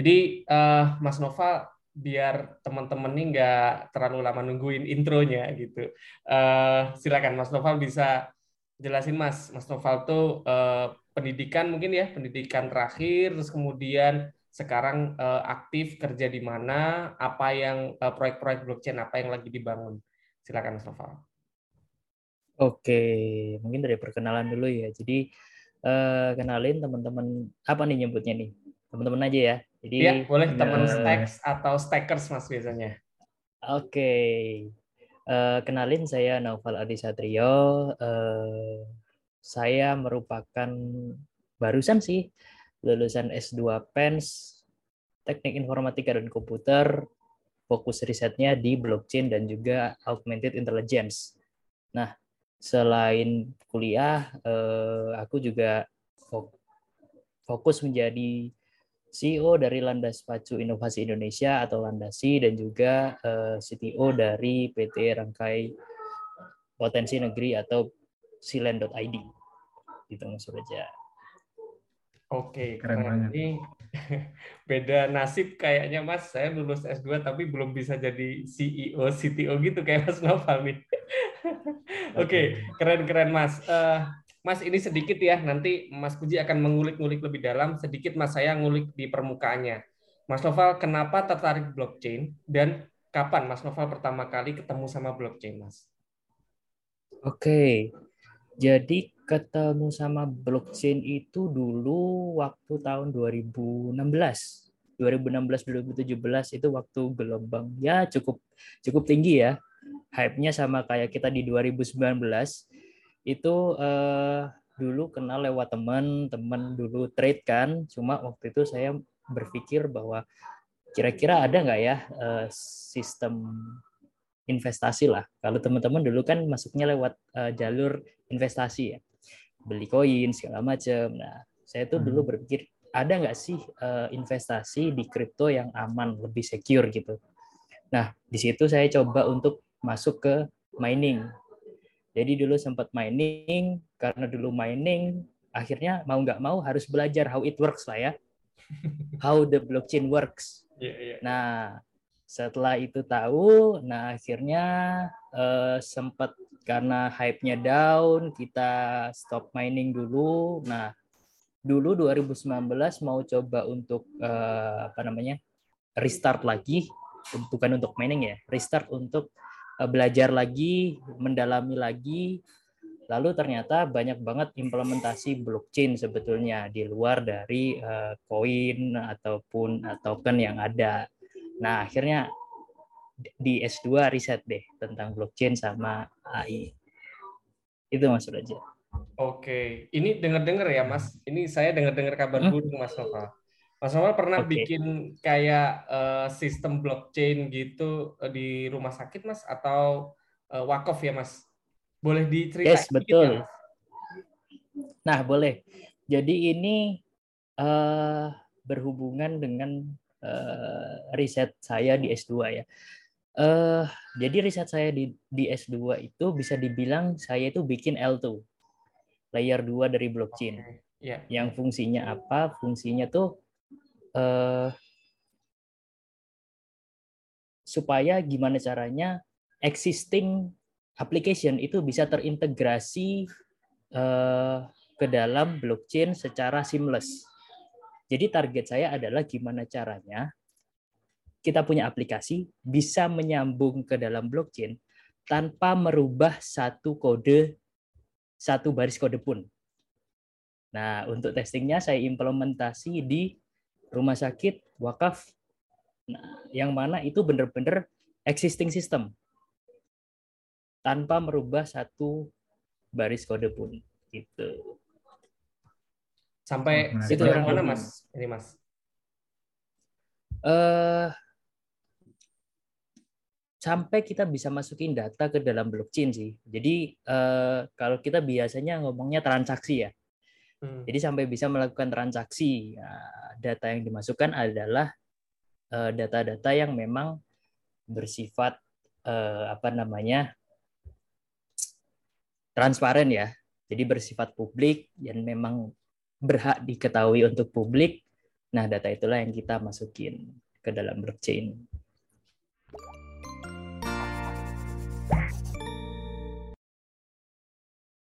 Jadi uh, Mas Nova biar teman-teman ini nggak terlalu lama nungguin intronya gitu. Uh, silakan Mas Noval bisa jelasin Mas. Mas Noval tuh uh, pendidikan mungkin ya, pendidikan terakhir, terus kemudian sekarang uh, aktif kerja di mana, apa yang uh, proyek-proyek blockchain apa yang lagi dibangun. Silakan Mas Noval. Oke, mungkin dari perkenalan dulu ya. Jadi uh, kenalin teman-teman apa nih nyebutnya nih? Teman-teman aja ya. Jadi ya, boleh teman uh, stacks atau stackers Mas biasanya. Oke. Uh, kenalin saya Naufal Adi Satrio. Uh, saya merupakan barusan sih lulusan S2 PENS Teknik Informatika dan Komputer, fokus risetnya di blockchain dan juga augmented intelligence. Nah, selain kuliah, eh, aku juga fokus menjadi CEO dari Landas Pacu Inovasi Indonesia atau Landasi dan juga eh, CTO dari PT Rangkai Potensi Negeri atau silen.id. Gitu Mas Raja. Oke, keren banget. Ini beda nasib kayaknya Mas. Saya lulus S2 tapi belum bisa jadi CEO, CTO gitu kayak Mas Noval nih. Oke, keren-keren Mas. Uh, Mas ini sedikit ya, nanti Mas Puji akan mengulik-ngulik lebih dalam. Sedikit Mas saya ngulik di permukaannya. Mas Noval kenapa tertarik blockchain dan kapan Mas Noval pertama kali ketemu sama blockchain Mas? Oke, jadi ketemu sama blockchain itu dulu waktu tahun 2016. 2016 2017 itu waktu gelombang ya cukup cukup tinggi ya. Hype-nya sama kayak kita di 2019. Itu eh, dulu kenal lewat teman, teman dulu trade kan. Cuma waktu itu saya berpikir bahwa kira-kira ada nggak ya eh, sistem investasi lah. Kalau teman-teman dulu kan masuknya lewat uh, jalur investasi ya beli koin segala macam. Nah, saya tuh dulu hmm. berpikir ada nggak sih uh, investasi di kripto yang aman, lebih secure gitu. Nah, di situ saya coba untuk masuk ke mining. Jadi dulu sempat mining, karena dulu mining, akhirnya mau nggak mau harus belajar how it works lah ya. How the blockchain works. Yeah, yeah. Nah, setelah itu tahu, nah akhirnya uh, sempat karena hype-nya down, kita stop mining dulu. Nah, dulu 2019 mau coba untuk uh, apa namanya? restart lagi, bukan untuk mining ya, restart untuk belajar lagi, mendalami lagi. Lalu ternyata banyak banget implementasi blockchain sebetulnya di luar dari koin uh, ataupun uh, token yang ada. Nah, akhirnya di S2 riset deh tentang blockchain sama AI. Itu Mas Raja. Oke, ini dengar-dengar ya Mas. Ini saya dengar-dengar kabar hmm? burung Mas Nova. Mas Nova pernah okay. bikin kayak uh, sistem blockchain gitu uh, di rumah sakit Mas atau uh, wakaf ya Mas? Boleh diceritain? Yes, betul. Ya, nah, boleh. Jadi ini uh, berhubungan dengan uh, riset saya di S2 ya. Uh, jadi riset saya di, di S2 itu bisa dibilang saya itu bikin L2, layer 2 dari blockchain. Okay. Yeah. Yang fungsinya apa? Fungsinya tuh uh, supaya gimana caranya existing application itu bisa terintegrasi uh, ke dalam blockchain secara seamless. Jadi target saya adalah gimana caranya kita punya aplikasi bisa menyambung ke dalam blockchain tanpa merubah satu kode, satu baris kode pun. Nah, untuk testingnya saya implementasi di rumah sakit wakaf, nah, yang mana itu benar-benar existing system tanpa merubah satu baris kode pun. Gitu. Sampai itu yang mana, Mas? Ini, Mas. Uh, sampai kita bisa masukin data ke dalam blockchain sih. Jadi uh, kalau kita biasanya ngomongnya transaksi ya. Hmm. Jadi sampai bisa melakukan transaksi, ya, data yang dimasukkan adalah eh, data-data yang memang bersifat uh, apa namanya transparan ya. Jadi bersifat publik yang memang berhak diketahui untuk publik Nah, data itulah yang kita masukin ke dalam blockchain.